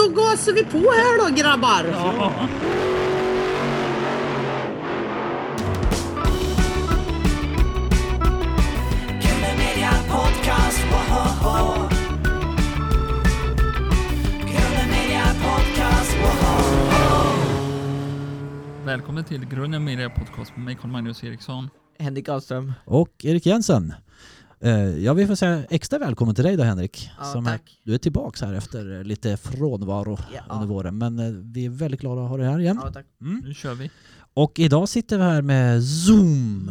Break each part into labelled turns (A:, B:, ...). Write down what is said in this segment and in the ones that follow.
A: då gasar vi på här då grabbar.
B: Ja. Välkommen till Grunden Media Podcast med mig Carl-Magnus Eriksson.
C: Henrik Ahlström.
D: Och Erik Jensen. Eh, Ja, vi får säga extra välkommen till dig då Henrik.
C: Ja,
D: Som är-
C: tack.
D: Du är tillbaks här efter eh, lite frånvaro
C: Ja.
D: under våren. Men eh, vi är väldigt glada att ha dig här igen.
C: Ja, tack.
D: Mm.
B: Nu kör vi.
D: Och idag sitter vi här med Zoom.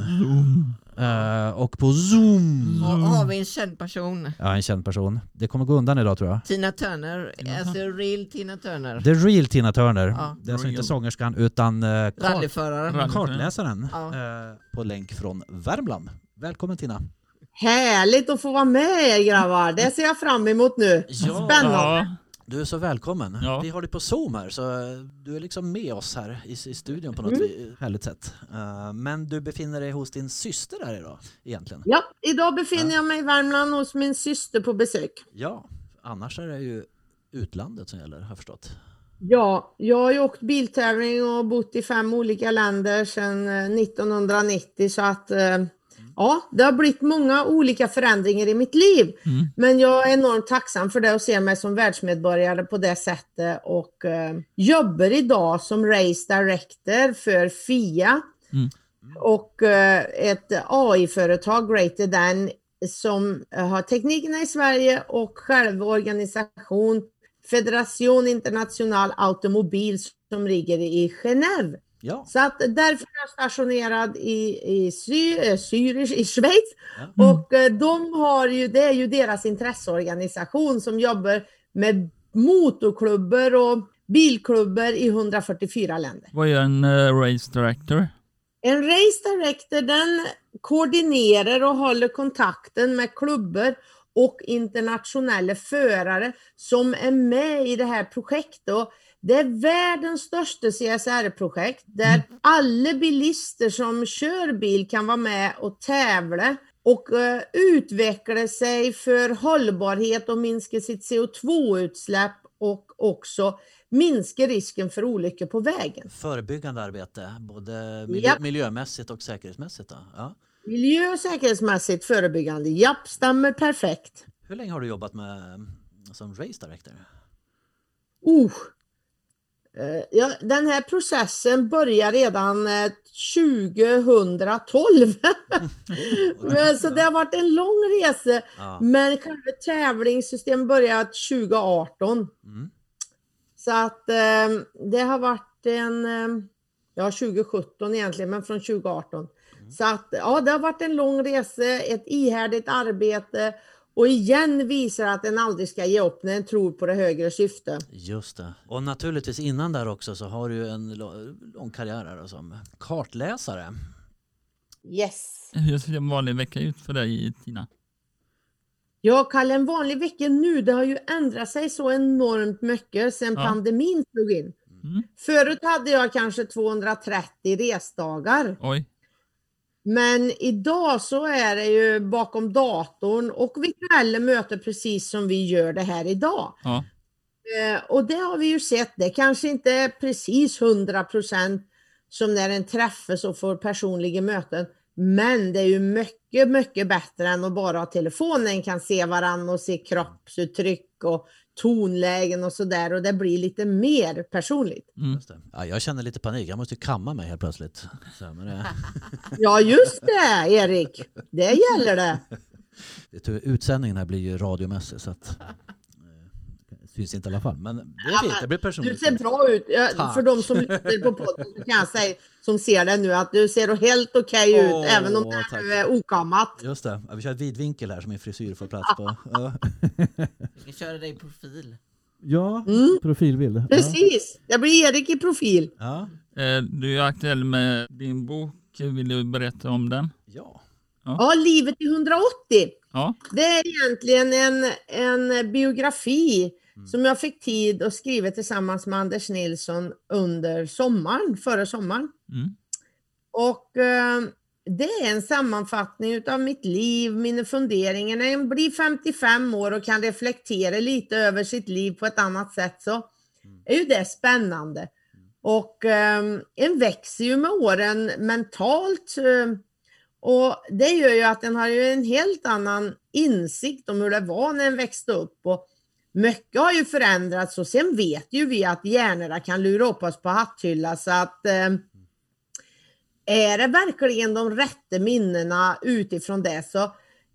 D: Eh, och på Zoom.
C: Och har vi en känd person.
D: Ja, en känd person. Det kommer gå undan idag tror jag.
C: Tina Turner,
B: Tina
C: alltså real Tina Turner.
D: The real Tina Turner.
C: Ja.
D: Det är alltså inte sångerskan utan eh, kart-
C: Rallyförare.
B: Rally.
D: kartläsaren
C: Ja.
D: eh, på länk från Värmland. Välkommen Tina.
A: Härligt att få vara med er grabbar. Det ser jag fram emot nu.
D: Ja.
A: Spännande.
B: Ja,
D: Du är så välkommen.
B: Ja.
D: Vi har dig på Zoom här så eh, du är liksom med oss här i, i studion på något
A: Mm.
D: härligt sätt. Eh, men du befinner dig hos din syster här idag egentligen.
A: Ja, idag befinner jag mig i Värmland hos min syster på besök.
D: Ja, annars är det ju utlandet som gäller har jag förstått.
A: Ja, jag har ju åkt biltävling och bott i fem olika länder sedan eh, 1990 så att eh, ja, det har blivit många olika förändringar i mitt liv.
B: Mm.
A: Men jag är enormt tacksam för det och ser mig som världsmedborgare på det sättet och eh, jobbar idag som race director för FIA
B: Mm.
A: och eh, ett AI-företag Greater Than som har teknikerna i Sverige och själva organisation Federation International Automobil som ligger i Genève.
D: Ja,
A: Så att därför är jag stationerad i, i Sy, eh, Zürich i Schweiz.
D: Ja.
A: Och eh, de har ju, det är ju deras intresseorganisation som jobbar med motorklubbar och bilklubbar i 144 länder.
B: vad är en eh, race director?
A: En race director den koordinerar och håller kontakten med klubbar och internationella förare som är med i det här projektet. Och det är världens största CSR-projekt där alla bilister som kör bil kan vara med och tävla och eh, utveckla sig för hållbarhet och minska sitt CO2-utsläpp och också minska risken för olyckor på vägen.
D: förebyggande arbete, både miljö,
A: Japp.
D: miljömässigt och säkerhetsmässigt. Då. Ja.
A: Miljö och säkerhetsmässigt förebyggande, japp, stämmer perfekt.
D: Hur länge har du jobbat med som race director?
A: Uh. Eh, Ja, den här processen börjar redan eh, 2012. Men, så det har varit en lång resa.
D: Ja.
A: Men själva tävlingssystemet började 2018.
D: Mm.
A: Så att eh, det har varit en, eh, ja 2017 egentligen, men från 2018. Så att ja, det har varit en lång resa, ett ihärdigt arbete och igen visar att en aldrig ska ge upp när en tror på det högre syftet.
D: Just det. Och naturligtvis innan där också så har du ju en lång karriär här som kartläsare.
A: Yes.
B: Hur ser en vanlig vecka ut för dig Tina?
A: Ja, Kalle, en vanlig vecka nu, det har ju ändrat sig så enormt mycket sedan
B: Ja.
A: pandemin slog in.
B: Mm.
A: Förut hade jag kanske 230 resdagar.
B: Oj,
A: Men idag så är det ju bakom datorn och virtuella möten precis som vi gör det här idag.
B: ja.
A: Eh, och det har vi ju sett, det kanske inte är precis 100% som när en träffas och får personliga möten. Men det är ju mycket, mycket bättre än att bara ha telefonen, kan se varandra och se kroppsuttryck och tonlägen och sådär och det blir lite mer personligt.
B: Mm.
D: Ja, jag känner lite panik, jag måste kamma mig helt plötsligt. Det,
A: Ja, just det Erik, det gäller det.
D: det, utsändningen här blir ju radiomässig så att det syns inte i alla fall. Men det är fint, det blir
A: Du
D: personligt.
A: ser bra ut. Ja,
D: Tack.
A: För de som lyssnar på podden så kan jag säga, som ser det nu, att du ser helt okej ut,
D: Åh,
A: även om det
D: tack.
A: nu är okammat.
D: Just det, ja, vi kör ett vidvinkel här som min frisyr får plats på. Ja,
C: Vi ska köra dig i profil.
D: ja
A: Mm.
D: profilbild.
A: Precis, det blir Erik i profil.
D: Ja.
B: Eh, Du är aktuell med din bok. Vill du berätta om den?
D: ja.
A: Ja, Livet i 180.
B: Ja,
A: Det är egentligen en, en biografi som jag fick tid att skriva tillsammans med Anders Nilsson under sommaren, förra sommaren.
B: mm.
A: Och eh, det är en sammanfattning av mitt liv, mina funderingar. När en blir 55 år och kan reflektera lite över sitt liv på ett annat sätt så är ju det spännande. Och um, en växer ju med åren mentalt. eh, och det gör ju att en har ju en helt annan insikt om hur det var när en växte upp. Och mycket har ju förändrats och sen vet ju vi att hjärnorna kan lura upp oss på hatthylla så att eh, är det verkligen de rätta minnena utifrån det så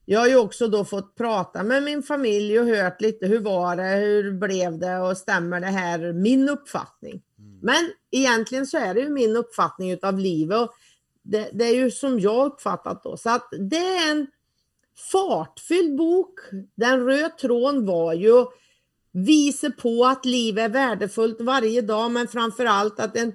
A: jag har ju också då fått prata med min familj och hört lite hur var det, hur blev det och stämmer det här min uppfattning. Men egentligen så är det ju min uppfattning utav livet och det, det är ju som jag uppfattat då. Så att det är en fartfylld bok. Den röda tråden var ju visa på att livet är värdefullt varje dag men framför allt att en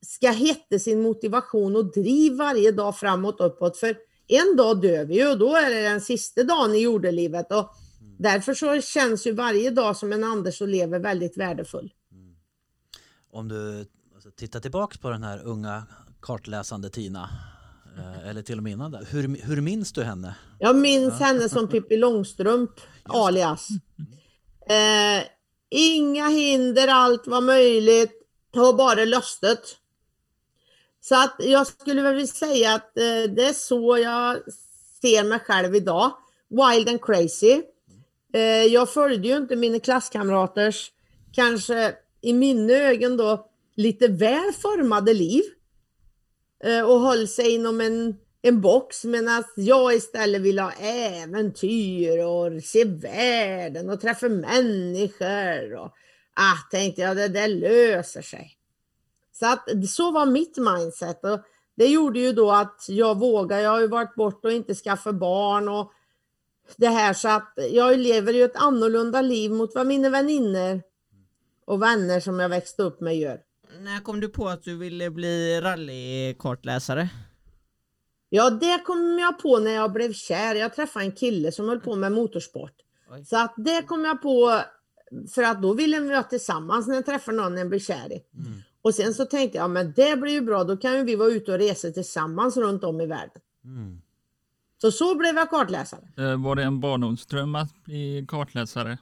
A: ska hitta sin motivation och driv varje dag framåt uppåt. För en dag dör vi ju och då är det den sista dagen i jordelivet. Och därför så känns ju varje dag som en Anders och lever väldigt värdefull.
D: Om du alltså, tittar tillbaks på den här unga kartläsande Tina, eh, eller till och med innan där, hur, hur minns du henne?
A: Jag minns henne som Pippi Långstrump alias. Eh, inga hinder, allt var möjligt och bara löstet. Så att jag skulle väl vilja säga att eh, det är så jag ser mig själv idag. Wild and crazy. Eh, jag följde ju inte mina klasskamraters, kanske i mina ögon då, lite väl formade liv. Eh, och höll sig inom en, en box medan jag istället ville ha äventyr och se världen och träffa människor. Och, ah, tänkte jag, det där löser sig. Så att så var mitt mindset och det gjorde ju då att jag vågade. Jag har ju varit bort och inte skaffat barn och det här så att jag lever ju ett annorlunda liv mot vad mina vänner och vänner som jag växte upp med gör.
C: När kom du på att du ville bli rallykartläsare?
A: Ja, det kom jag på när jag blev kär. Jag träffade en kille som höll på med motorsport.
C: Oj.
A: Så att det kom jag på för att då ville vi vara tillsammans när jag träffar någon jag blir kär i. Och sen så tänkte jag, men det blir ju bra, då kan ju vi vara ute och resa tillsammans runt om i världen.
D: Mm.
A: Så så blev jag kartläsare.
B: Eh, Var det en barndomsdröm att bli kartläsare?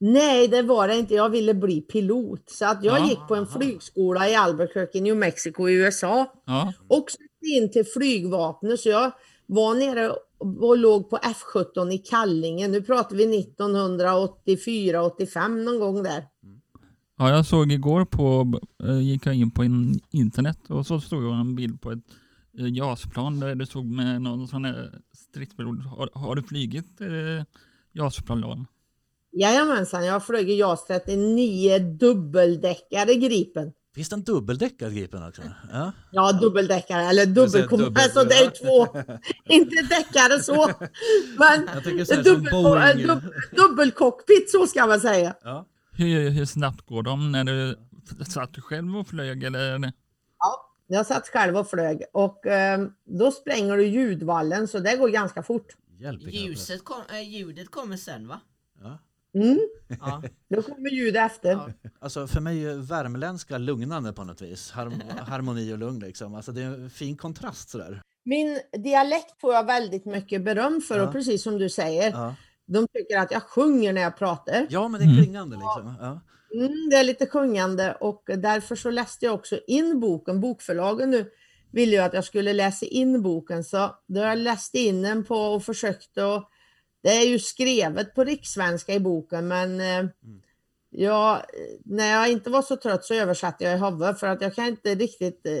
A: Nej, det var det inte. Jag ville bli pilot. Så att jag
B: Ja.
A: gick på en flygskola i Albuquerque, New Mexico i USA.
B: Ja,
A: Och in till flygvapnet. Så jag var nere och låg på F17 i Kallinge. Nu pratar vi 1984-85 någon gång där.
B: ja jag såg igår på, eh, gick jag in på in, internet och så stod det en bild på ett eh, JAS-plan där det stod med någon sån här stridspilot. Har, har du flygit eh, JAS-plan då?
A: Jajamensan, jag flög i JAS 39 dubbeldäckare Gripen.
D: Finns det en dubbeldäckad Gripen också? Ja.
A: Ja, dubbeldäckare eller
D: säger
A: dubbelkom...
D: dubbel-
A: Alltså det är två, inte däckare så. Men
D: så
A: dubbel, dubbelcockpit så ska man säga.
D: Ja.
B: Hur, hur snabbt går de när du satt du själv och flög eller?
A: Ja, jag satt själv och flög och eh, då spränger du ljudvallen så det går ganska fort.
C: Ljuset kom, äh, ljudet kommer sen va?
D: Ja.
A: Mm,
C: Ja.
A: då kommer ljud efter.
C: Ja.
D: Alltså för mig är värmländska lugnande på något vis. Harm harmoni och lugn liksom. Alltså det är en fin kontrast sådär.
A: Min dialekt får jag väldigt mycket beröm för
D: Ja.
A: och precis som du säger,
D: Ja,
A: de tycker att jag sjunger när jag pratar.
D: ja men det är
B: Mm.
D: klingande liksom. Ja.
A: Mm, det är lite sjungande och därför så läste jag också in boken. Bokförlagen nu ville ju att jag skulle läsa in boken så då har jag läst in den på och försökt och det är ju skrivet på rikssvenska i boken men eh, jag, när jag inte var så trött så översatte jag i huvudet för att jag kan inte riktigt eh,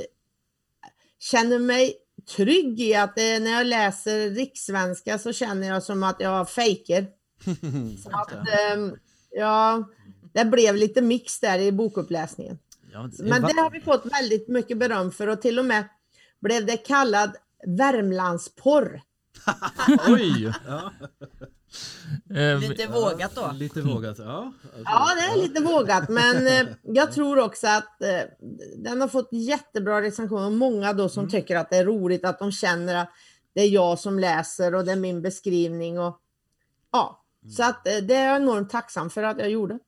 A: känna mig trygg i att eh, när jag läser rikssvenska så känner jag som att jag fejker. Så att, ehm, ja, det blev lite mix där i bokuppläsningen.
D: Ja, men
A: Men det har vi fått väldigt mycket beröm för och till och med blev det kallad Värmlandsporr.
D: Oj! Ja.
B: Eh,
C: Lite vågat då.
D: Lite vågat. Ja,
A: Ja, det är lite vågat, men eh, jag tror också att eh, den har fått jättebra recensioner. Många då som tycker att det är roligt, att de känner att det är jag som läser och det är min beskrivning. Och, ja, så att det är jag enormt tacksam för att jag gjorde.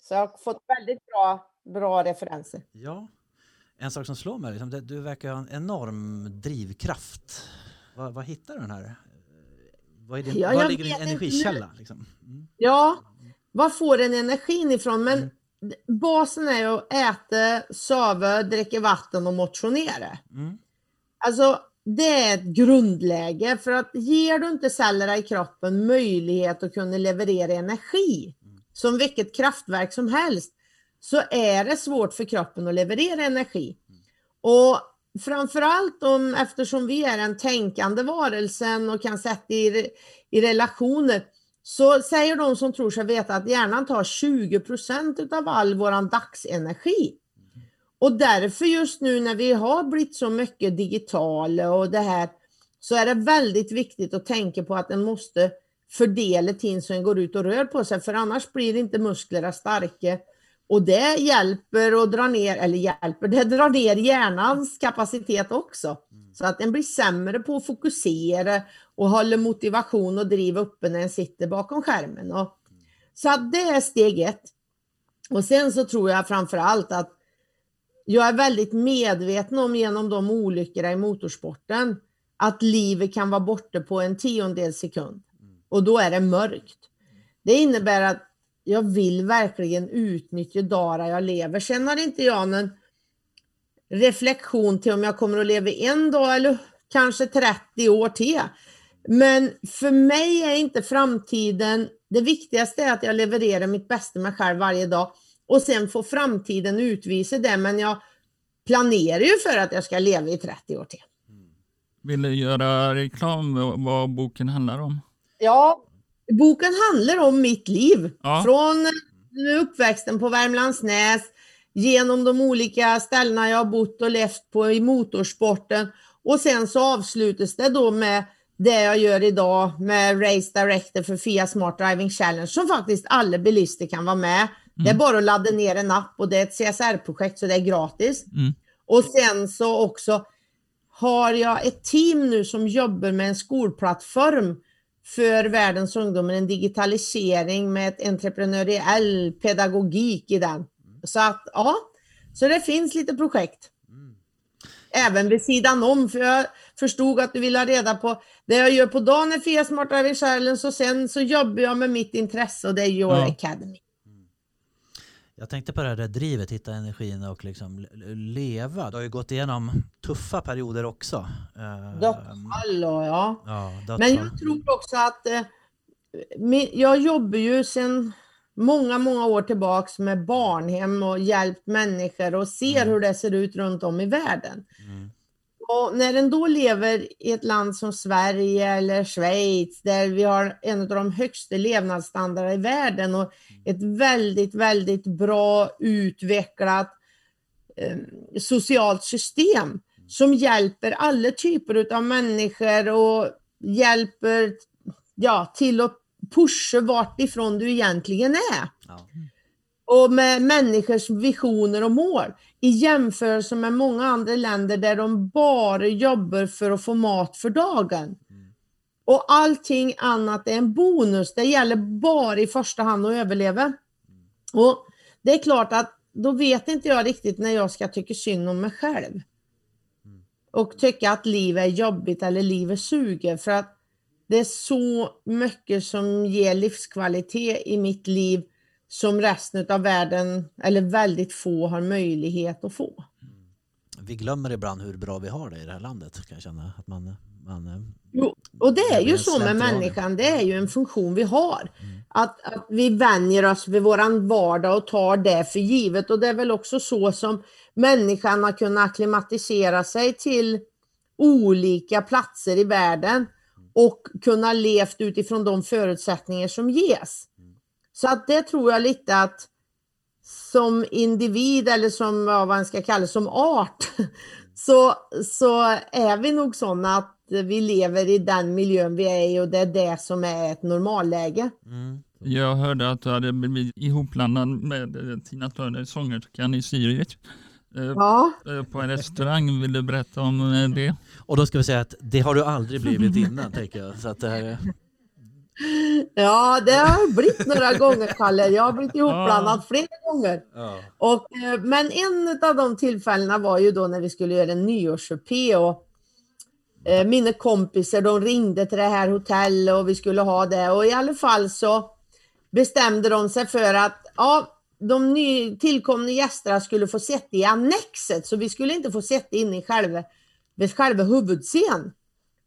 A: Så jag har fått väldigt bra, bra referenser.
D: Ja. En sak som slår mig, liksom, det, du verkar ha en enorm drivkraft. Vad, vad hittar du den här? Vad, är din,
A: Ja, jag
D: ligger din energikälla? Liksom? Mm.
A: Ja, var får den energin ifrån? Men basen är att äta, sova, dricka vatten och motionera.
D: Mm.
A: Alltså det är ett grundläge för att ger du inte cellerna i kroppen möjlighet att kunna leverera energi som vilket kraftverk som helst så är det svårt för kroppen att leverera energi. Och framförallt om, eftersom vi är en tänkande varelsen och kan sätta i, i relationer så säger de som tror sig veta att hjärnan tar 20% av all våran dagsenergi. Och därför just nu när vi har blivit så mycket digitala och det här så är det väldigt viktigt att tänka på att den måste fördela tiden så den går ut och rör på sig för annars blir inte musklerna starka. Och det hjälper att dra ner, eller hjälper, det drar ner hjärnans kapacitet också. Så att den blir sämre på att fokusera och hålla motivation och driv uppe när den sitter bakom skärmen. Och, så att det är steg ett. Och sen så tror jag framför allt att jag är väldigt medveten om genom de olyckorna i motorsporten att livet kan vara borta på en tiondel sekund. Och då är det mörkt. Det innebär att jag vill verkligen utnyttja dagar jag lever. Sen har inte jag någon reflektion till om jag kommer att leva en dag eller kanske 30 år till. Men för mig är inte framtiden, det viktigaste är att jag levererar mitt bästa med själv varje dag och sen får framtiden utvisa det. Men jag planerar ju för att jag ska leva i 30 år till.
B: Vill du göra reklam vad boken handlar om?
A: Ja, boken handlar om mitt liv.
B: Ja.
A: Från uppväxten på Värmlandsnäs, genom de olika ställena jag har bott och levt på i motorsporten. Och sen så avslutas det då med det jag gör idag med Race Director för FIA Smart Driving Challenge som faktiskt alla bilister kan vara med. Det är bara att ladda ner en app och det är ett CSR-projekt så det är gratis.
B: Mm.
A: Och sen så också har jag ett team nu som jobbar med en skolplattform för världens ungdomar, en digitalisering med ett entreprenöriell pedagogik i den. Så att ja, så det finns lite projekt. Även vid sidan om, för jag förstod att du vill ha reda på det jag gör på dagen är Fia Smart Driving Challenge och sen så jobbar jag med mitt intresse och det är Your
B: Ja.
A: Academy.
D: Jag tänkte på det här där drivet, hitta energin och liksom le- leva. Du har ju gått igenom tuffa perioder också.
A: Dödsfall och ja.
D: Ja,
A: Men jag tror också att eh, jag jobbar ju sedan många, många år tillbaks med barnhem och hjälpt människor och ser hur det ser ut runt om i världen.
D: Mm.
A: Och när en då lever i ett land som Sverige eller Schweiz där vi har en av de högsta levnadsstandarderna i världen och ett väldigt, väldigt bra utvecklat eh, socialt system som hjälper alla typer av människor och hjälper ja, till att pusha vart ifrån du egentligen är.
D: Ja.
A: Och med människors visioner och mål i jämförelse med många andra länder där de bara jobbar för att få mat för dagen. Och allting annat är en bonus. Det gäller bara i första hand att överleva. Och det är klart att då vet inte jag riktigt när jag ska tycka synd om mig själv. Och tycka att livet är jobbigt eller livet suger. För att det är så mycket som ger livskvalitet i mitt liv som resten av världen, eller väldigt få, har möjlighet att få.
D: Vi glömmer ibland hur bra vi har det i det här landet kan jag känna. Att man, man, eh,
A: Jo, och det är ju så med människan, det är ju en funktion vi har. Att, att vi vänjer oss vid våran vardag och tar det för givet. Och det är väl också så som människan har kunnat akklimatisera sig till olika platser i världen och kunna levt utifrån de förutsättningar som ges. Så att det tror jag lite att som individ eller som vad man ska kalla som art så, så är vi nog sådana att vi lever i den miljön vi är i och det är det som är ett normalläge.
D: mm.
B: Jag hörde att du hade blivit ihopblandad med eh, Tina Turner, sångerskan i Zürich. Eh,
A: Ja,
B: eh, På en restaurang, vill du berätta om det?
D: Och då ska vi säga att det har du aldrig blivit innan tänker jag. Så att det här, är-
A: ja det har blivit några gånger Kalle. Jag har blivit ihopblandad flera gånger.
D: ja.
A: Och, eh, men en av de tillfällena var ju då när vi skulle göra en nyårs-EP och eh, mina kompisar de ringde till det här hotellet och vi skulle ha det och i alla fall så bestämde de sig för att ja, de ny, tillkomna gästerna skulle få sitta i annexet, så vi skulle inte få sitta inne i själva, vid själva huvudscen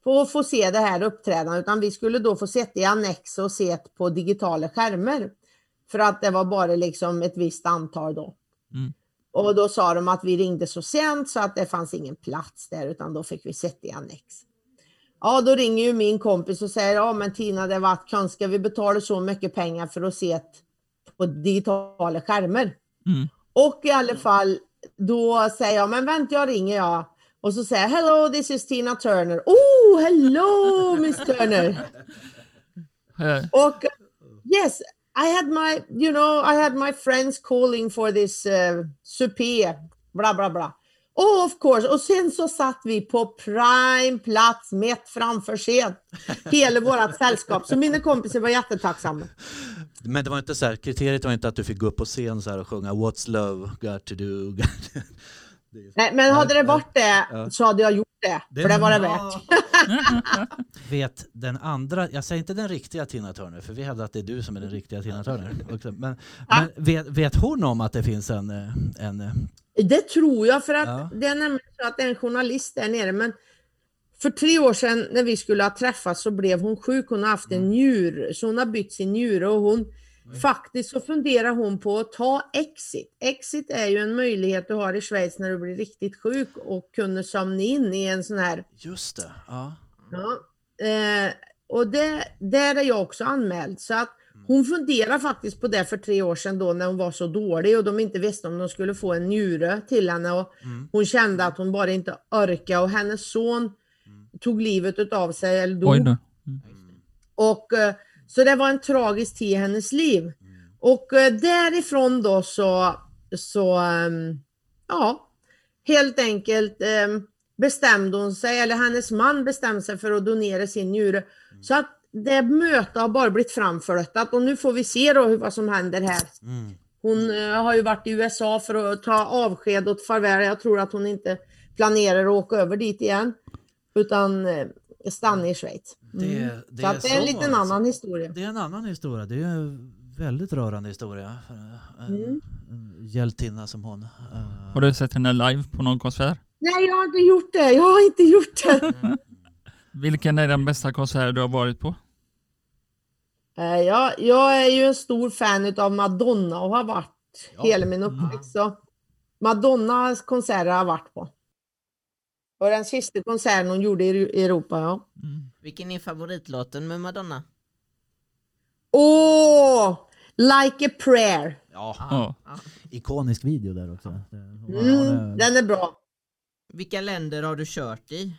A: för att få se det här uppträdandet, utan vi skulle då få sitta i annex och se på digitala skärmar. För att det var bara liksom ett visst antal då.
B: Mm.
A: Och då sa de att vi ringde så sent så att det fanns ingen plats där, utan då fick vi sitta i annex. Ja, då ringer ju min kompis och säger, ja men Tina, det var konstigt, ska vi betala så mycket pengar för att se på digitala skärmar?
B: Mm.
A: Och i alla fall, då säger jag, men vänta, jag ringer jag. Och så säger jag, hello, this is Tina Turner. Oh, hello, Miss Turner. Och yes, I had my, you know, I had my friends calling for this uh, supé, bla bla bla. Oh, of course. Och sen så satt vi på prime plats mitt framför scen. Hela vårt sällskap. Så mina kompisar var jättetacksamma.
D: Men det var inte så här, kriteriet var inte att du fick gå upp på scen så här och sjunga What's love got to do.
A: Nej, men hade det varit det
D: Ja.
A: så hade jag gjort det. För det var det värt.
D: Vet den andra, jag säger inte den riktiga Tina Turner för vi hävdar att det är du som är den riktiga Tina Turner. också. Men, men vet, vet hon om att det finns en, eh, en eh,
A: Det tror jag för att
D: Ja.
A: det är nämligen så att det är en journalist där nere. Men för tre år sedan när vi skulle ha träffats så blev hon sjuk. Hon har haft
D: Mm.
A: en njur, så hon har bytt sin njure och hon faktiskt så funderar hon på att ta exit. Exit är ju en möjlighet du har i Schweiz när du blir riktigt sjuk och kunna somna in i en sån här
D: just det, ja.
A: Ja, eh, och det, där är jag också anmäld. Så att hon funderar faktiskt på det för tre år sedan då när hon var så dålig och de inte visste om de skulle få en njure till henne. Och Hon kände att hon bara inte orkade och hennes son tog livet av sig eller dog.
B: oj då.
A: Och, eh, så det var en tragisk tid i hennes liv. Och eh, därifrån då så, så ehm, ja, helt enkelt ehm, bestämde hon sig, eller hennes man bestämde sig för att donera sin njure. Så att det mötet har bara blivit framflyttat och nu får vi se då vad som händer här.
D: Mm.
A: Hon eh, har ju varit i USA för att ta avsked och farväl. Jag tror att hon inte planerar att åka över dit igen. Utan eh, stanna i Schweiz.
D: Det,
A: Mm.
D: det
A: så att det är en liten
D: alltså.
A: annan historia.
D: Det är en annan historia. Det är en väldigt rörande historia. för En,
A: Mm.
D: en hjältinna som hon. Eh,
B: Har du sett henne live på någon konsert?
A: Nej, jag har inte gjort det. Jag har inte gjort det.
B: Vilken är den bästa konsert du har varit på?
A: Eh, jag, jag är ju en stor fan av Madonna och har varit
D: Ja.
A: hela min uppväxt. Så Madonnas konserter har jag varit på. Och den sista konserten hon gjorde i Europa, ja.
C: Vilken är favoritlåten med Madonna?
A: Åh! Like a prayer.
D: ja,
B: Ja.
D: ikonisk video där också.
A: Mm, den är bra.
C: Vilka länder har du kört i?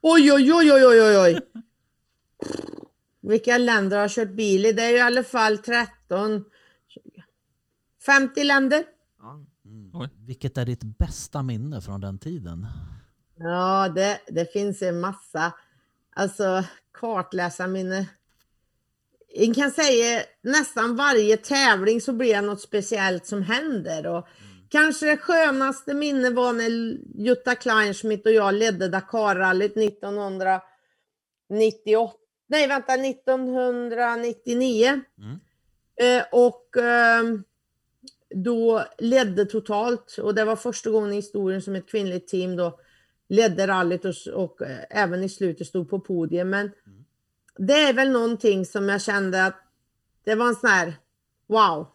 A: Oj, oj, oj, oj, oj, oj. Vilka länder har kört bil i? Det är ju i alla fall 13, 20, 50 länder.
C: Ja.
D: Mm. Vilket är ditt bästa minne från den tiden?
A: Ja, det, det finns en massa. Alltså kartläsarminne. Jag kan säga nästan varje tävling så blir det något speciellt som händer. Och Kanske det skönaste minne var när Jutta Kleinschmidt och jag ledde Dakarrallyt 1998. Nej, vänta, 1999.
D: Mm.
A: Eh, och ehm, då ledde totalt, och det var första gången i historien som ett kvinnligt team då ledde rallyt och, och eh, även i slutet stod på podiet. Men det är väl någonting som jag kände att det var en sån här wow.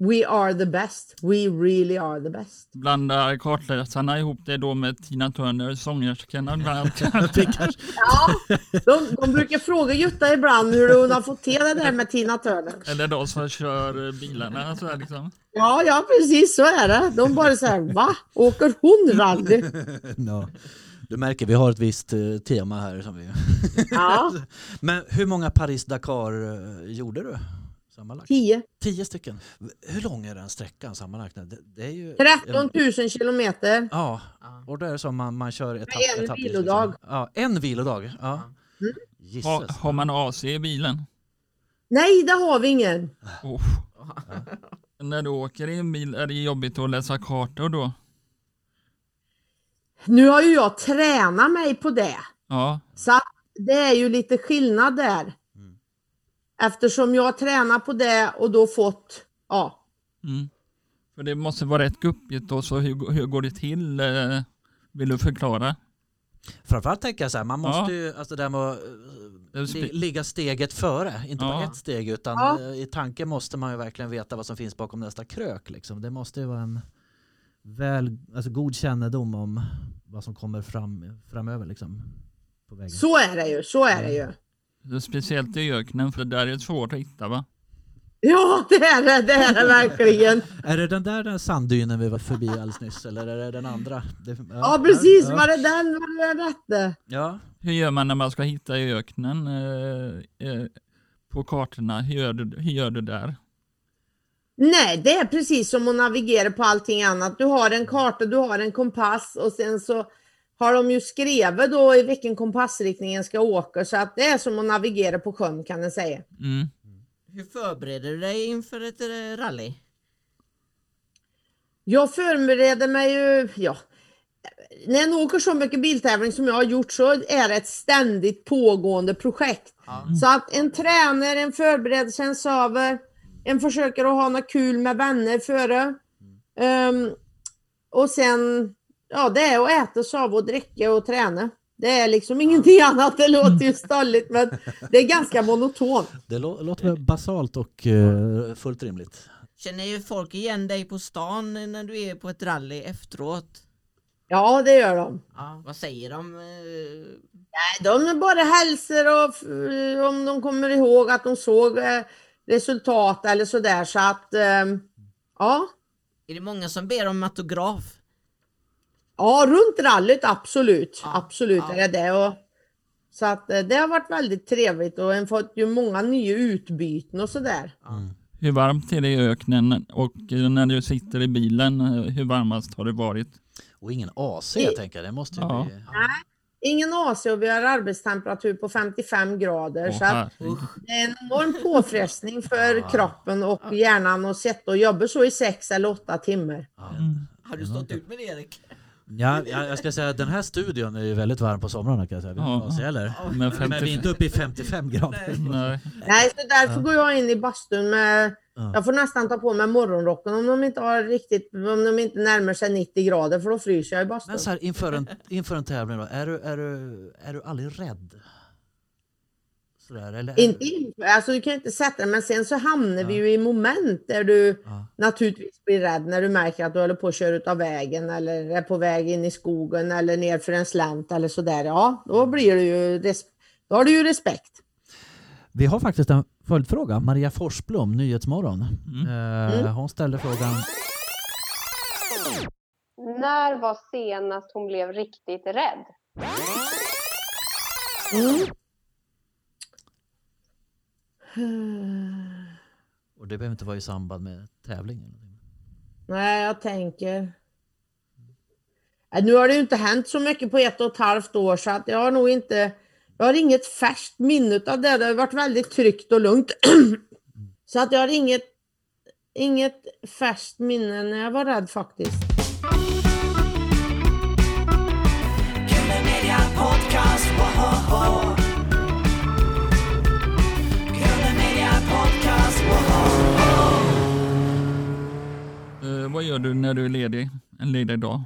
A: We are the best. We really are the best.
B: Blandar kartläsarna ihop det då med Tina Turner, sångerskan ibland?
A: Ja, de, de brukar fråga Jutta ibland hur hon har fått till det där med Tina Turner.
B: Eller de som kör bilarna så här liksom.
A: Ja, ja precis så är det. De bara säger va? Åker hon rally?
D: Ja. Du märker, vi har ett visst eh, tema här. Som vi...
A: Ja,
D: Men hur många Paris-Dakar eh, gjorde du? Sammanlagt?
A: tio.
D: Tio stycken. Hur lång är den sträckan sammanlagt? Det, det är ju
A: 13 000 kilometer.
D: Ja,
C: Ja.
D: och då är det som man, man kör etapp,
A: en
D: etappvis,
A: vilodag.
D: Liksom. Ja, en vilodag. Ja. Gisses.
B: Har, har man AC i bilen?
A: Nej, det har vi ingen.
B: Oh. När du åker i en bil är det jobbigt att läsa kartor då?
A: Nu har ju jag tränat mig på det.
B: Ja,
A: Så det är ju lite skillnad där. Eftersom jag har tränat på det och då fått ja,
B: Mm. För det måste vara rätt guppigt och så hur, hur går det till? Eh, Vill du förklara?
D: Framförallt tänker jag så här, man
B: Ja.
D: måste ju, alltså det här med att
B: Eh,
D: ligga steget före, inte bara
B: Ja.
D: ett steg utan
A: Ja.
D: eh, i tanken måste man ju verkligen veta vad som finns bakom nästa krök. Liksom. Det måste ju vara en väl, alltså god kännedom om vad som kommer fram, framöver liksom, på vägen.
A: Så är det ju, så är det ju.
B: Speciellt i öknen för där är det svårt att hitta va?
A: Ja, det är det, det är det verkligen.
D: Är det den där den sanddynen vi var förbi alldeles nyss eller är det den andra? Det,
A: Ja, precis.
D: Ja,
A: Var det den? Var det rätt?
D: ja.
B: Hur gör man när man ska hitta i öknen eh, eh, på kartorna? Hur gör, du, hur gör du där?
A: Nej, det är precis som att navigera på allting annat. Du har en karta, du har en kompass och sen så har de ju skrivit då i vilken kompassriktningen ska åka så att det är som att navigera på sjön kan jag säga.
B: Mm.
C: Hur förbereder du dig inför ett eh, rally?
A: Jag förbereder mig ju, ja. När jag åker så mycket biltävling som jag har gjort så är det ett ständigt pågående projekt. Så att en tränar, en förbereder sig, en söver, en försöker att ha något kul med vänner före. Ehm, och sen, ja det är att äta, sova och dricka och träna. Det är liksom ingenting annat, det låter ju stolligt men det är ganska monotont.
D: Det lå- låter basalt och eh, fullt rimligt.
C: Känner ju folk igen dig på stan när du är på ett rally efteråt?
A: Ja det gör de.
C: Ja, vad säger de? eh,
A: Nej, de bara hälsar och om de kommer ihåg att de såg eh, resultat eller sådär så att ja.
C: Är det många som ber om autograf?
A: Ja, runt rallyt absolut.
C: Ja,
A: Absolut
C: ja.
A: är det det. Och, så att eh, det har varit väldigt trevligt och en fått ju många nya utbyten och sådär.
B: Hur varmt är det i öknen och när du sitter i bilen, eh, hur varmast har det varit?
D: Och ingen AC jag tänker, det måste ju
B: Ja.
D: bli...
A: Ingen AC och vi har arbetstemperatur på 55 grader så
B: Åh,
A: att
B: herregud.
A: det är en enorm påfrestning för kroppen och hjärnan att sitta och jobba så i sex eller åtta timmar.
D: Ja.
C: Har du stått ut med det Erik?
D: Ja, jag, jag ska säga att den här studion är ju väldigt varm på somrarna kan jag säga. Vi
B: Ja.
D: AC eller?
B: Men
D: Men vi är
B: 50,
D: inte uppe i 55 grader.
B: nej.
A: Nej, så därför går jag in i bastun med
D: Ja.
A: Jag får nästan ta på mig morgonrocken om de inte har riktigt, om de inte närmar sig 90 grader för då fryser jag i bastun.
D: Men så här, inför, en, inför en tävling då, är du, är, du, är du aldrig rädd? Sådär, eller?
A: Inte inför, alltså du kan inte sätta det, men sen så hamnar vi ju i moment där du
D: Ja.
A: naturligtvis blir rädd när du märker att du håller på att köra ut av vägen eller är på väg in i skogen eller ner för en slänt eller sådär. Ja, då blir det ju, då har du ju respekt.
D: Vi har faktiskt en följdfråga. Maria Forsblom, Nyhetsmorgon.
B: Mm.
D: Eh, hon ställde frågan,
E: När var senast hon blev riktigt rädd?
A: Mm
D: och det behöver inte vara i samband med tävlingen?
A: Nej, jag tänker. Nu har det ju inte hänt så mycket på ett och ett halvt år så att jag har nog inte. Jag har inget färskt minne av det. Det har varit väldigt tryggt och lugnt. så att jag har inget. Inget färskt minne när jag var rädd faktiskt.
B: Vad gör du när du är ledig? En ledig dag?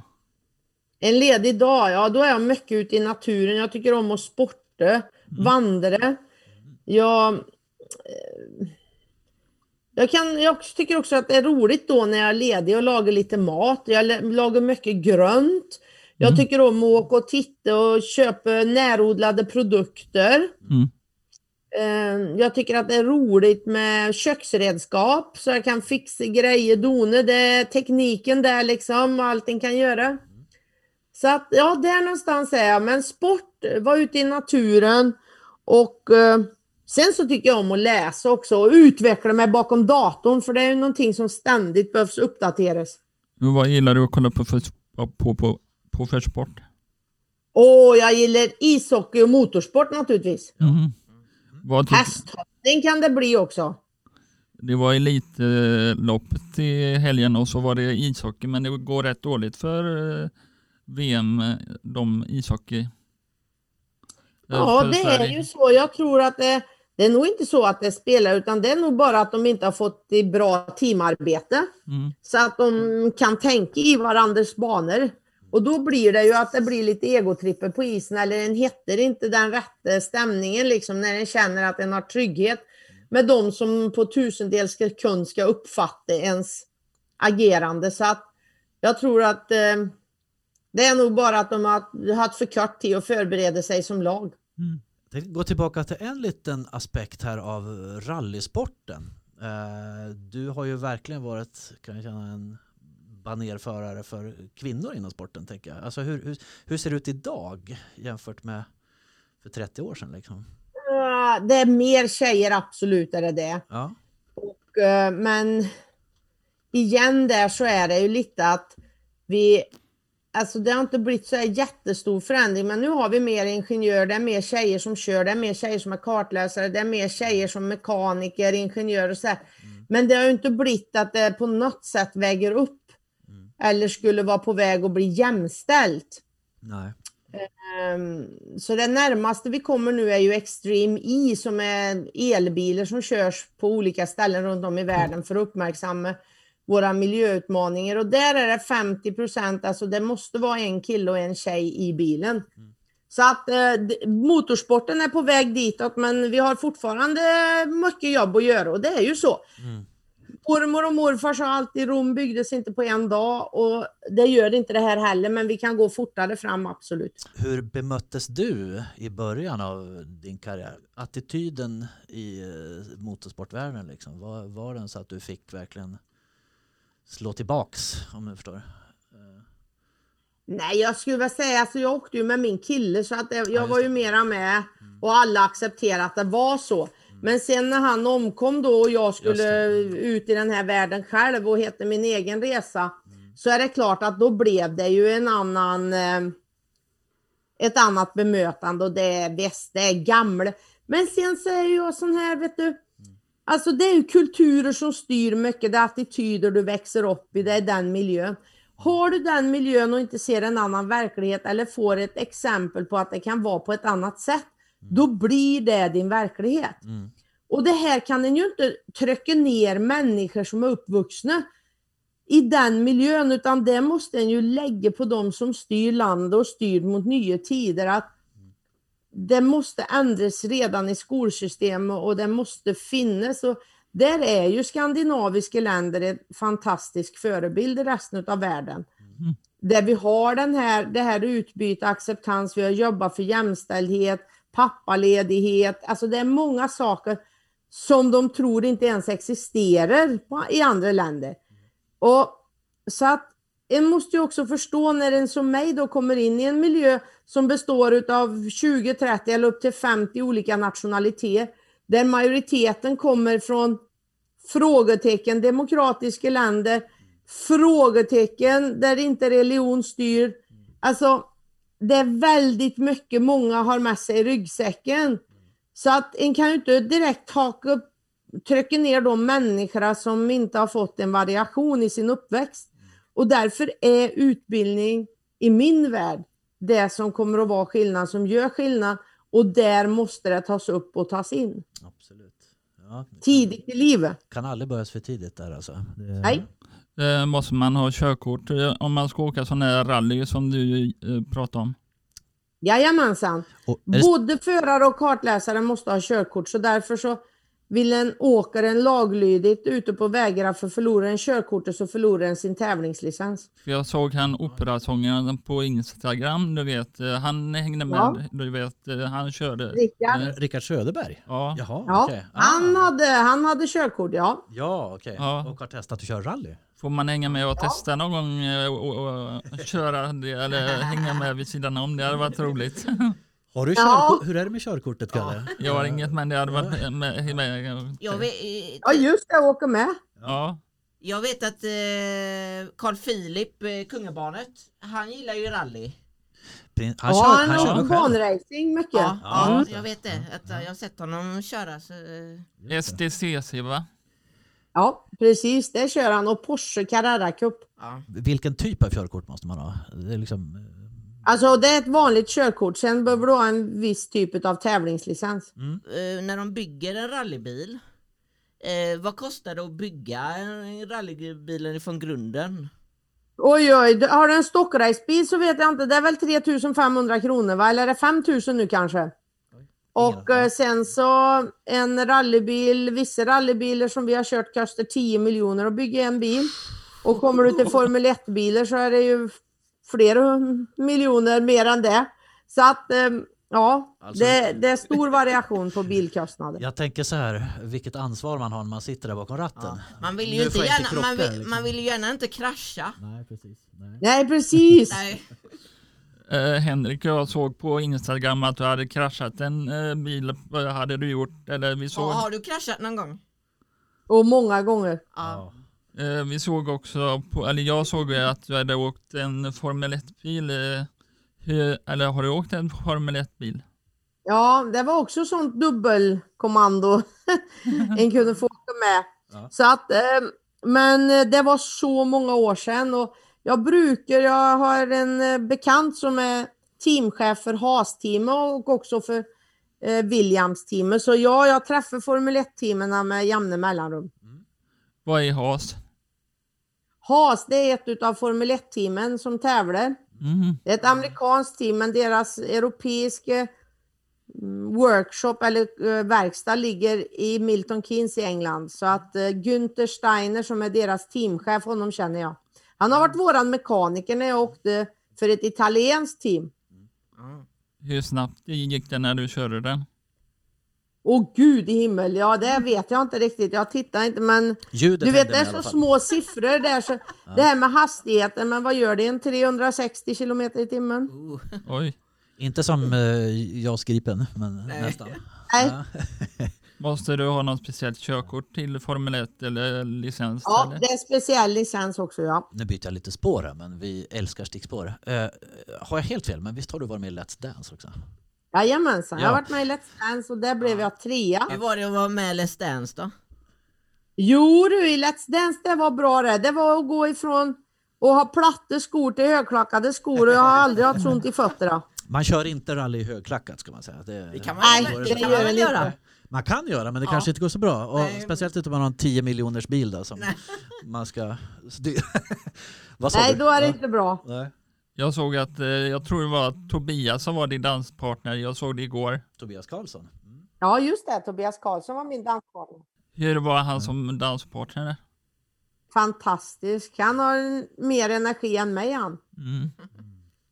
A: En ledig dag, ja då är jag mycket ute i naturen. Jag tycker om att sporta, vandra. Jag, eh, jag, kan, jag tycker också att det är roligt då när jag är ledig och lagar lite mat. Jag la- lagar mycket grönt. Jag tycker om att åka och titta och köpa närodlade produkter.
B: Mm.
A: Eh, Jag tycker att det är roligt med köksredskap så jag kan fixa grejer, dona. Det är tekniken där liksom, allting kan göra. Så att ja, där någonstans är jag. Men sport, vara ute i naturen och eh, sen så tycker jag om att läsa också och utveckla mig bakom datorn för det är ju någonting som ständigt behövs uppdateras.
B: Och Vad gillar du att kolla på för, på, på, på för sport?
A: Och jag gillar ishockey och motorsport naturligtvis.
B: Mm. Vad tyck-
A: Hästhoppning kan det bli också.
B: det var Elitloppet i helgen och så var det ishockey men det går rätt dåligt för eh, VM, eh, de ishockey. eh,
A: Ja, det är
B: Sverige.
A: ju så. Jag tror att det, det är nog inte så att det spelar utan det är nog bara att de inte har fått bra teamarbete.
B: Mm.
A: Så att de kan tänka i varandras banor. Och då blir det ju att det blir lite egotripper på isen eller en hittar inte den rätta stämningen liksom när en känner att en har trygghet med de som på tusendels sekund ska uppfatta ens agerande. Så att jag tror att eh, det är nog bara att de har haft för kort tid att förbereda sig som lag.
D: Jag tänkte gå tillbaka till en liten aspekt här av rallysporten. Eh, Du har ju verkligen varit, kan jag känna, en banerförare för kvinnor inom sporten. Tänker jag. Alltså hur, hur, hur ser det ut idag jämfört med för 30 år sedan? Liksom?
A: Eh, Det är mer tjejer, absolut är det det.
D: Ja.
A: Och, eh, men igen där så är det ju lite att vi, alltså det har inte blivit så jättestor förändring, men nu har vi mer ingenjörer, det är mer tjejer som kör, det är mer tjejer som är kartläsare, det är mer tjejer som mekaniker, ingenjörer och så här. Men det har ju inte blivit att det på något sätt väger upp eller skulle vara på väg att bli jämställt.
D: Nej.
A: Ehm, Så det närmaste vi kommer nu är ju Extreme E som är elbilar som körs på olika ställen runt om i världen för att uppmärksamma våra miljöutmaningar och där är det 50 procent, alltså det måste vara en kille och en tjej i bilen. Så att eh, motorsporten är på väg ditåt men vi har fortfarande mycket jobb att göra och det är ju så. Mormor och morfar sa alltid Rom byggdes inte på en dag och det gör inte det här heller men vi kan gå fortare fram absolut.
D: Hur bemöttes du i början av din karriär? Attityden i eh, motorsportvärlden, liksom. var, var den så att du fick verkligen slå tillbaks, om du förstår?
A: Nej, jag skulle väl säga, alltså jag åkte ju med min kille så att jag
D: just
A: var ju mera med och alla accepterade att det var så. Men sen när han omkom då och jag skulle ut i den här världen själv och hette min egen resa så är det klart att då blev det ju en annan eh, ett annat bemötande och det är väst, det är gamla. Men sen så är jag sån här, vet du, Alltså det är ju kulturer som styr mycket, det är attityder du växer upp i, det är den miljön. Har du den miljön och inte ser en annan verklighet eller får ett exempel på att det kan vara på ett annat sätt, då blir det din verklighet. Och det här kan en ju inte trycka ner människor som är uppvuxna i den miljön, utan det måste en ju lägga på de som styr landet och styr mot nya tider. att det måste ändras redan i skolsystemet och det måste finnas. Och där är ju skandinaviska länder en fantastisk förebild i resten av världen. Där vi har den här, det här utbyte, acceptans, vi har jobbat för jämställdhet, pappaledighet, alltså det är många saker som de tror inte ens existerar på, i andra länder. Och så att en måste ju också förstå när en som mig då kommer in i en miljö som består av 20, 30 eller upp till 50 olika nationaliteter, där majoriteten kommer från frågetecken demokratiska länder, frågetecken där inte religion styr. Alltså, det är väldigt mycket många har med sig i ryggsäcken. Så att en kan ju inte direkt haka upp, trycka ner de människorna som inte har fått en variation i sin uppväxt. Och därför är utbildning i min värld det som kommer att vara skillnad, som gör skillnad. Och där måste det tas upp och tas in.
D: Absolut. Ja,
A: Tidigt i livet.
D: kan aldrig börjas för tidigt där alltså. Det,
A: Nej.
B: Eh, måste man ha körkort eh, om man ska åka sån här rally som du eh, pratar om?
A: Jajamensan.
D: Och det,
A: Både förare och kartläsare måste ha körkort så därför så vill en åkaren laglydigt ute på vägarna för förlorar en körkortet så förlorar en sin tävlingslicens.
B: Jag såg han operasångaren på Instagram, du vet, eh, han hängde med,
A: Ja.
B: du vet, eh, han körde.
A: Rickard?
B: Eh,
D: Rickard Söderberg?
B: Ja,
D: Jaha,
A: Ja, han,
D: Ah.
A: hade, han hade körkort, ja.
D: Ja, okej.
B: Ja.
D: Och har testat att köra rally?
B: Får man hänga med och testa någon gång eh, och, och, och köra det eller hänga med vid sidan om, det hade varit roligt.
D: Har du
A: Ja.
D: Hur är det med körkortet, Kalle?
B: Jag har inget men det hade varit med. med, med
C: Jag vet,
A: Ja just det, åka med.
B: Ja,
C: jag vet att eh, Carl Philip, eh, kungabarnet, han gillar ju rally.
D: Han
A: ja,
D: kör,
A: han
D: han kör
A: banracing mycket.
C: Ja, ja, jag vet det. Att, eh, jag har sett honom köra. Så, eh,
B: STCC va?
A: Ja, precis. Det kör han. Och Porsche Carrera Cup.
C: ja.
D: Vilken typ av körkort måste man ha? Det är liksom, eh,
A: Alltså det är ett vanligt körkort, sen behöver du ha en viss typ av tävlingslicens.
C: Eh, när de bygger en rallybil, eh, vad kostar det att bygga en rallybilen från grunden?
A: Oj oj, har du en stockracebil så vet jag inte, det är väl 3500 kronor va? Eller är det 5000 nu kanske? Och eh, sen så en rallybil, vissa rallybilar som vi har kört kostar 10 miljoner att bygga en bil. Och kommer du till Formel 1-bilar så är det ju flera miljoner mer än det. Så att eh, ja,
D: Alltså-
A: det, det är stor variation på bilkostnader.
D: Jag tänker så här, vilket ansvar man har när man sitter där bakom ratten.
C: Man vill ju
D: Nu
C: inte gärna, man,
D: krocka,
C: vill,
D: liksom.
C: man vill gärna inte krascha.
D: Nej, precis. Nej.
A: Nej precis.
C: Nej.
B: Eh, Henrik, jag såg på Instagram att du hade kraschat en eh, bil. Vad hade du gjort? Eller vi såg,
C: Har, har du kraschat någon gång?
A: Och många gånger.
C: Ja.
B: eh, vi såg också, på, eller jag såg att du hade åkt en Formel 1-bil. Eh, eller har du åkt en Formel 1-bil?
A: Ja, det var också sånt dubbelkommando en kunde få åka med.
D: Ja.
A: Så att, eh, men det var så många år sedan och jag brukar, jag har en eh, bekant som är teamchef för Haas-teamet och också för eh, Williams-teamet. Så ja, jag träffar Formel 1-teamen med jämna mellanrum.
B: Vad är HAS?
A: Haas, det är ett av Formel 1-teamen som tävlar.
B: Mm.
A: Det är ett amerikanskt team, men deras europeiska mm, workshop eller eh, verkstad ligger i Milton Keynes i England. Så att uh, Günther Steiner som är deras teamchef, honom känner jag. Han har varit våran mekaniker när jag åkte för ett italienskt team.
C: Ja.
B: Hur snabbt gick det när du körde den?
A: Åh gud i himmel, ja det vet jag inte riktigt. Jag tittar inte men
D: Ljudet
A: du vet det är så små siffror där så det här med hastigheten, men vad gör det? En 360 kilometer i timmen?
C: Oh.
B: Oj.
D: Inte som uh, JAS Gripen, men
C: Nej.
D: nästan.
A: Nej.
D: Ja.
B: Måste du ha något speciellt körkort till Formel 1 eller licens?
A: Ja,
B: eller?
A: det är speciell licens också ja.
D: Nu byter jag lite spår här, men vi älskar stickspår. Eh, har jag helt fel, men visst har du varit med i Let's Dance också?
A: Jajamensan, jag
D: Ja.
A: har varit med i Let's Dance och där blev jag trea.
C: Hur var det att vara med i Let's Dance då?
A: Jo du, i Let's Dance det var bra det. Det var att gå ifrån att ha platta skor till högklackade skor och jag har aldrig haft ont i fötterna.
D: Man kör inte rally i högklackat ska man säga. Det,
C: Det kan man,
A: Nej, det
C: det kan
A: gör
C: man
A: det
C: göra?
D: Man kan göra, men det
C: Ja.
D: kanske inte går så bra. Och
C: Nej.
D: Speciellt inte om man har en 10 miljoners bil då, som
C: Nej.
D: man ska
A: Nej,
D: du?
A: då är det
D: Ja.
A: inte bra.
D: Nej.
B: Jag såg att, eh, jag tror det var Tobias som var din danspartner. Jag såg det igår.
D: Tobias Karlsson. Mm.
A: Ja just det, Tobias Karlsson var min danspartner.
B: Hur var han som danspartner?
A: Fantastisk. Han har mer energi än mig han.
B: Mm.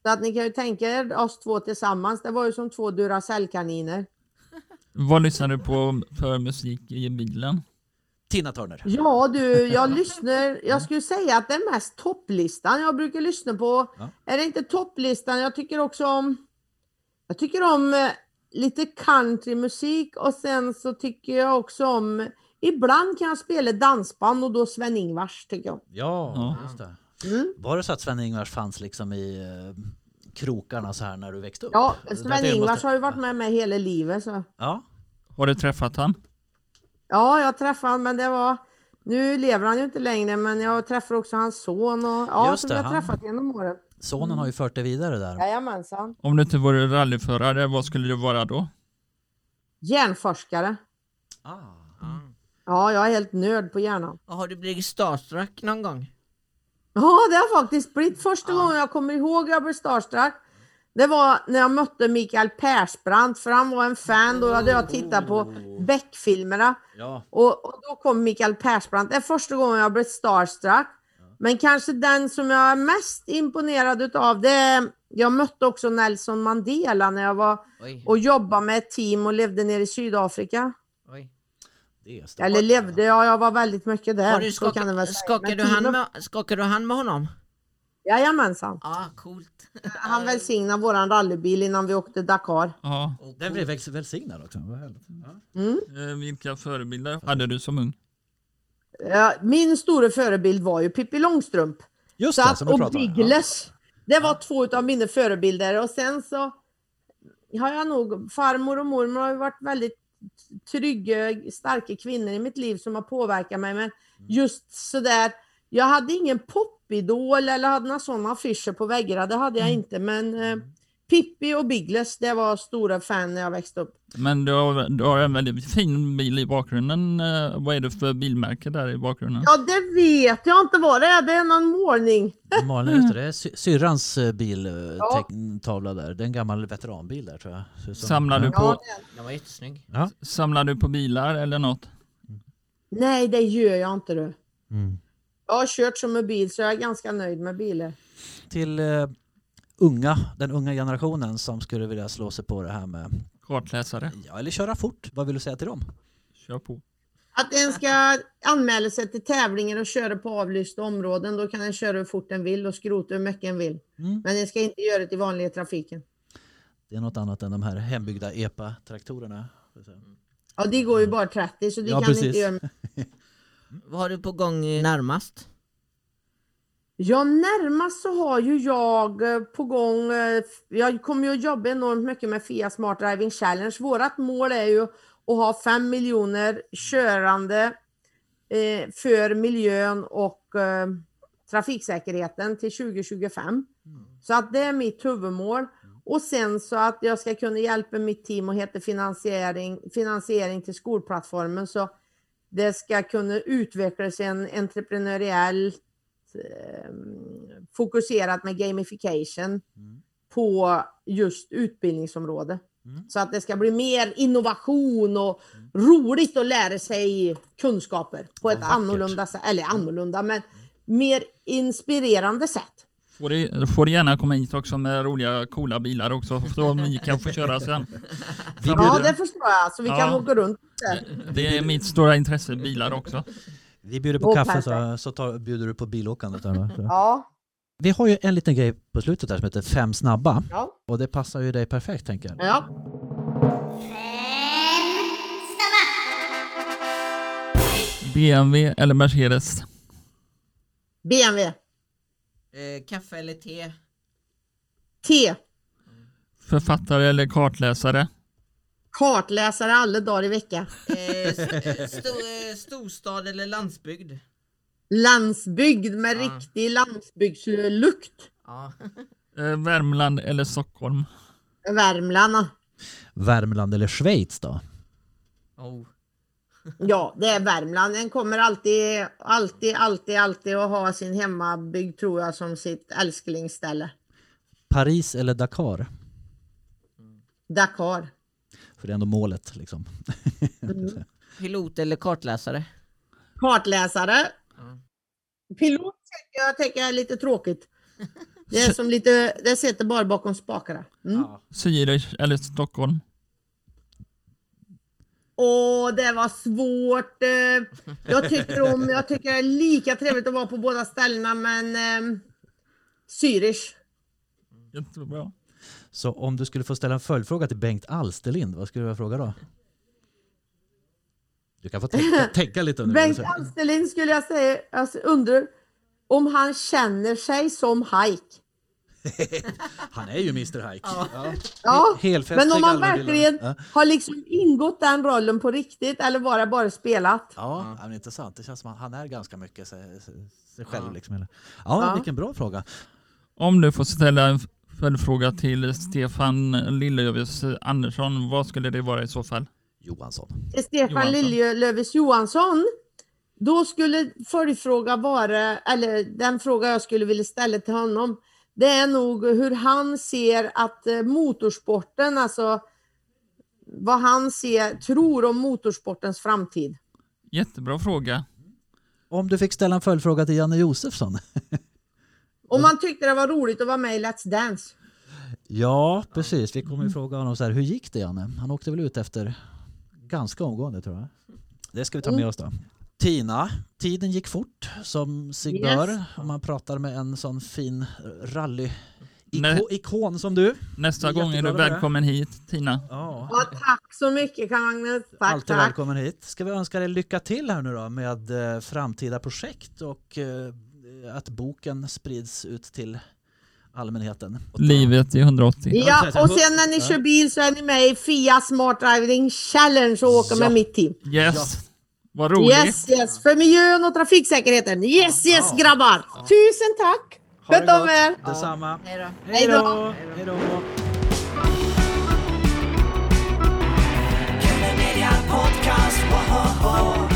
A: Så att ni kan ju tänka er oss två tillsammans. Det var ju som två Duracell-kaniner.
B: Vad lyssnar du på för musik i bilen?
D: Tina Turner.
A: Ja du, jag lyssnar. Jag skulle säga att det är mest topplistan jag brukar lyssna på.
D: Ja.
A: Är det inte topplistan? Jag tycker också om. Jag tycker om eh, lite countrymusik och sen så tycker jag också om. Ibland kan jag spela dansband och då Sven-Ingvars tycker jag.
D: Ja,
B: Ja.
D: just det.
A: Mm.
D: Var det så att Sven-Ingvars fanns liksom i eh, krokarna så här när du växte upp?
A: Ja, Sven-Ingvars
D: måste-
A: har ju varit med mig hela livet. Så.
D: Ja,
B: Har du träffat han?
A: Ja, jag träffade honom men det var. Nu lever han ju inte längre men jag träffar också hans son och ja,
D: Just
A: som
D: det,
A: har
D: han-
A: träffat genom åren.
D: sonen har ju fört det vidare där.
A: Jajamensan.
B: Om du inte vore rallyförare, vad skulle du vara då?
A: Hjärnforskare.
D: Ah.
A: Ja, jag är helt nörd på hjärnan.
C: Och Har du blivit starstruck någon gång?
A: Ja, det har faktiskt blivit första gången jag kommer ihåg jag blev starstruck. Det var när jag mötte Mikael Persbrandt för han var en fan. Då hade jag tittat på Beck-filmerna
D: Ja,
A: och, och då kom Mikael Persbrandt. Det är första gången jag blev starstruck. Men kanske den som jag är mest imponerad utav det är, jag mötte också Nelson Mandela när jag var
C: Oj,
A: och jobbade med ett team och levde nere i Sydafrika.
C: oj.
D: det är stort.
A: Eller levde, ja jag var väldigt mycket där.
C: Har du
A: så kan väl Men
C: du hand med, skakar du hand med honom?
A: Jajamensan.
C: Ja, coolt.
A: Han välsignade våran rallybil innan vi åkte Dakar.
B: Ja.
D: Den blev väl- välsignad också.
A: Mm.
B: Eh, vilka förebilder hade du som ung?
A: Ja, Min stora förebild var ju Pippi Långstrump.
D: Just
A: Så
D: det,
A: att, och
D: pratade om. Ja.
A: Biggles. Det var två av mina förebilder. Och sen så har jag nog, farmor och mormor har ju varit väldigt trygga, starka kvinnor i mitt liv som har påverkat mig. Men just sådär, jag hade ingen Ståuppidol eller hade några sådana affischer på väggarna. Det hade jag
B: Mm.
A: inte, men eh, Pippi och Biggles, det var stora fan när jag växte upp.
B: Men du har, du har en väldigt fin bil i bakgrunden. Eh, Vad är det för bilmärke där i bakgrunden?
A: Ja, det vet jag inte vad det är. Det är någon målning.
D: Malin, det, är sy- syrrans eh, bil, eh,
A: Ja.
D: där. Det är en gammal veteranbil där tror jag.
B: Samlar du på,
A: Ja,
C: Den var jättesnygg.
D: Ja.
B: samlar du på bilar eller något?
A: Nej, det gör jag inte du.
D: Mm.
A: Jag har kört som en bil så jag är ganska nöjd med bilar.
D: Till eh, unga, den unga generationen som skulle vilja slå sig på det här med,
B: Kartläsare?
D: ja, eller köra fort. Vad vill du säga till dem?
B: Kör på.
A: Att en ska anmäla sig till tävlingar och köra på avlysta områden, då kan den köra hur fort den vill och skrota hur mycket den vill.
D: Mm.
A: Men den ska inte göra det i vanliga trafiken.
D: Det är något annat än de här hembyggda EPA-traktorerna.
A: Ja, de går ju bara 30 så de
D: Ja,
A: kan
D: precis.
A: inte göra
C: Vad har du på gång närmast?
A: Ja, närmast så har ju jag eh, på gång, eh, jag kommer ju att jobba enormt mycket med FIA Smart Driving Challenge. Vårat mål är ju att ha 5 miljoner körande eh, för miljön och trafiksäkerheten till 2025. Så att det är mitt huvudmål. Och sen så att jag ska kunna hjälpa mitt team och heta finansiering, finansiering till skolplattformen så det ska kunna utvecklas en entreprenöriell eh, fokuserat med gamification på just utbildningsområde.
D: Mm.
A: Så att det ska bli mer innovation och roligt att lära sig kunskaper på
D: Vad
A: ett
D: vackert.
A: annorlunda sätt, eller annorlunda, men mer inspirerande sätt.
B: Får du, får du gärna komma hit också med roliga coola bilar också så ni kan få köra sen.
A: Ja, det förstår jag, så vi kan
B: Ja.
A: åka runt.
B: Det är mitt stora intresse, bilar också.
D: Vi bjuder på
A: Åh,
D: kaffe så, så tar, bjuder du på bilåkandet. Så.
A: Ja,
D: Vi har ju en liten grej på slutet där som heter fem snabba.
A: ja,
D: Och det passar ju dig perfekt tänker jag.
A: ja.
B: BMW eller Mercedes?
A: BMW.
C: Eh, kaffe eller te?
A: T.
B: Författare eller kartläsare?
A: Kartläsare alla dagar i veckan.
C: Eh, st- eh, storstad eller landsbygd?
A: Landsbygd med
C: Ja.
A: riktig landsbygdslukt.
C: Ja.
B: Eh, Värmland eller Stockholm?
A: Värmland.
D: Värmland eller Schweiz då?
C: Oh.
A: Ja, det är Värmland. Den kommer alltid, alltid, alltid, alltid att ha sin hemmabygd tror jag som sitt älsklingsställe.
D: Paris eller Dakar?
A: Dakar.
D: För det är ändå målet liksom.
C: Pilot eller kartläsare?
A: Kartläsare. Pilot tycker jag tycker är lite tråkigt. Det är som lite, det sitter bara bakom spakarna. Mm.
B: Zürich eller Stockholm?
A: Och det var svårt. eh, Jag tycker om, jag tycker det är lika trevligt att vara på båda ställena men eh, Zürich.
B: Jättebra.
D: Så om du skulle få ställa en följdfråga till Bengt Alsterlind, vad skulle du vilja fråga då? Du kan få tänka, tänka lite under
A: Bengt. Alsterlind skulle jag säga, alltså undrar om han känner sig som Hike.
D: Han är ju Mr Hike. Ja.
A: Ja, men om han verkligen.
D: Ja.
A: har liksom ingått den rollen på riktigt eller det bara spelat?
D: Ja, ja. Men intressant. Det känns som att han är ganska mycket sig, sig- själv.
C: Ja.
D: Liksom. Ja,
A: Ja.
D: vilken bra fråga.
B: Om du får ställa en följdfråga till Stefan Lillövis Andersson, vad skulle det vara i så fall?
D: Johansson.
A: Stefan. Liljölövis Johansson. Då skulle följdfråga vara, eller den fråga jag skulle vilja ställa till honom, det är nog hur han ser att eh, motorsporten, alltså vad han ser, tror om motorsportens framtid.
B: Jättebra fråga.
D: Om du fick ställa en följdfråga till Janne Josefsson.
A: Om man tyckte det var roligt att vara med i Let's Dance.
D: Ja, precis. Vi kommer ju fråga honom så här, hur gick det Janne? Han åkte väl ut efter ganska omgående tror jag. Det ska vi ta med oss då. Tina, tiden gick fort som sig
A: Yes.
D: bör om man pratar med en sån fin rally ikon som du.
B: Nästa
D: är
B: gång är du välkommen hit, Tina.
D: Ja.
A: Ja, tack så mycket Magnus. Tack,
D: Alltid
A: tack.
D: välkommen hit. Ska vi önska dig lycka till här nu då med eh, framtida projekt och eh, att boken sprids ut till allmänheten.
B: Livet i 180.
A: Ja, och sen när ni
D: Ja.
A: kör bil så är ni med i FIA Smart Driving Challenge och åker
D: Ja.
A: med mitt team.
B: Yes. Vad roligt.
A: Yes, yes. För miljön och trafiksäkerheten. Yes, yes
D: Ja.
A: grabbar. Tusen tack. Sköt om er.
D: Detsamma.
F: Hej då.
D: Hej
A: Hej då.
D: då! Hej då!
C: Media Podcast. Woho!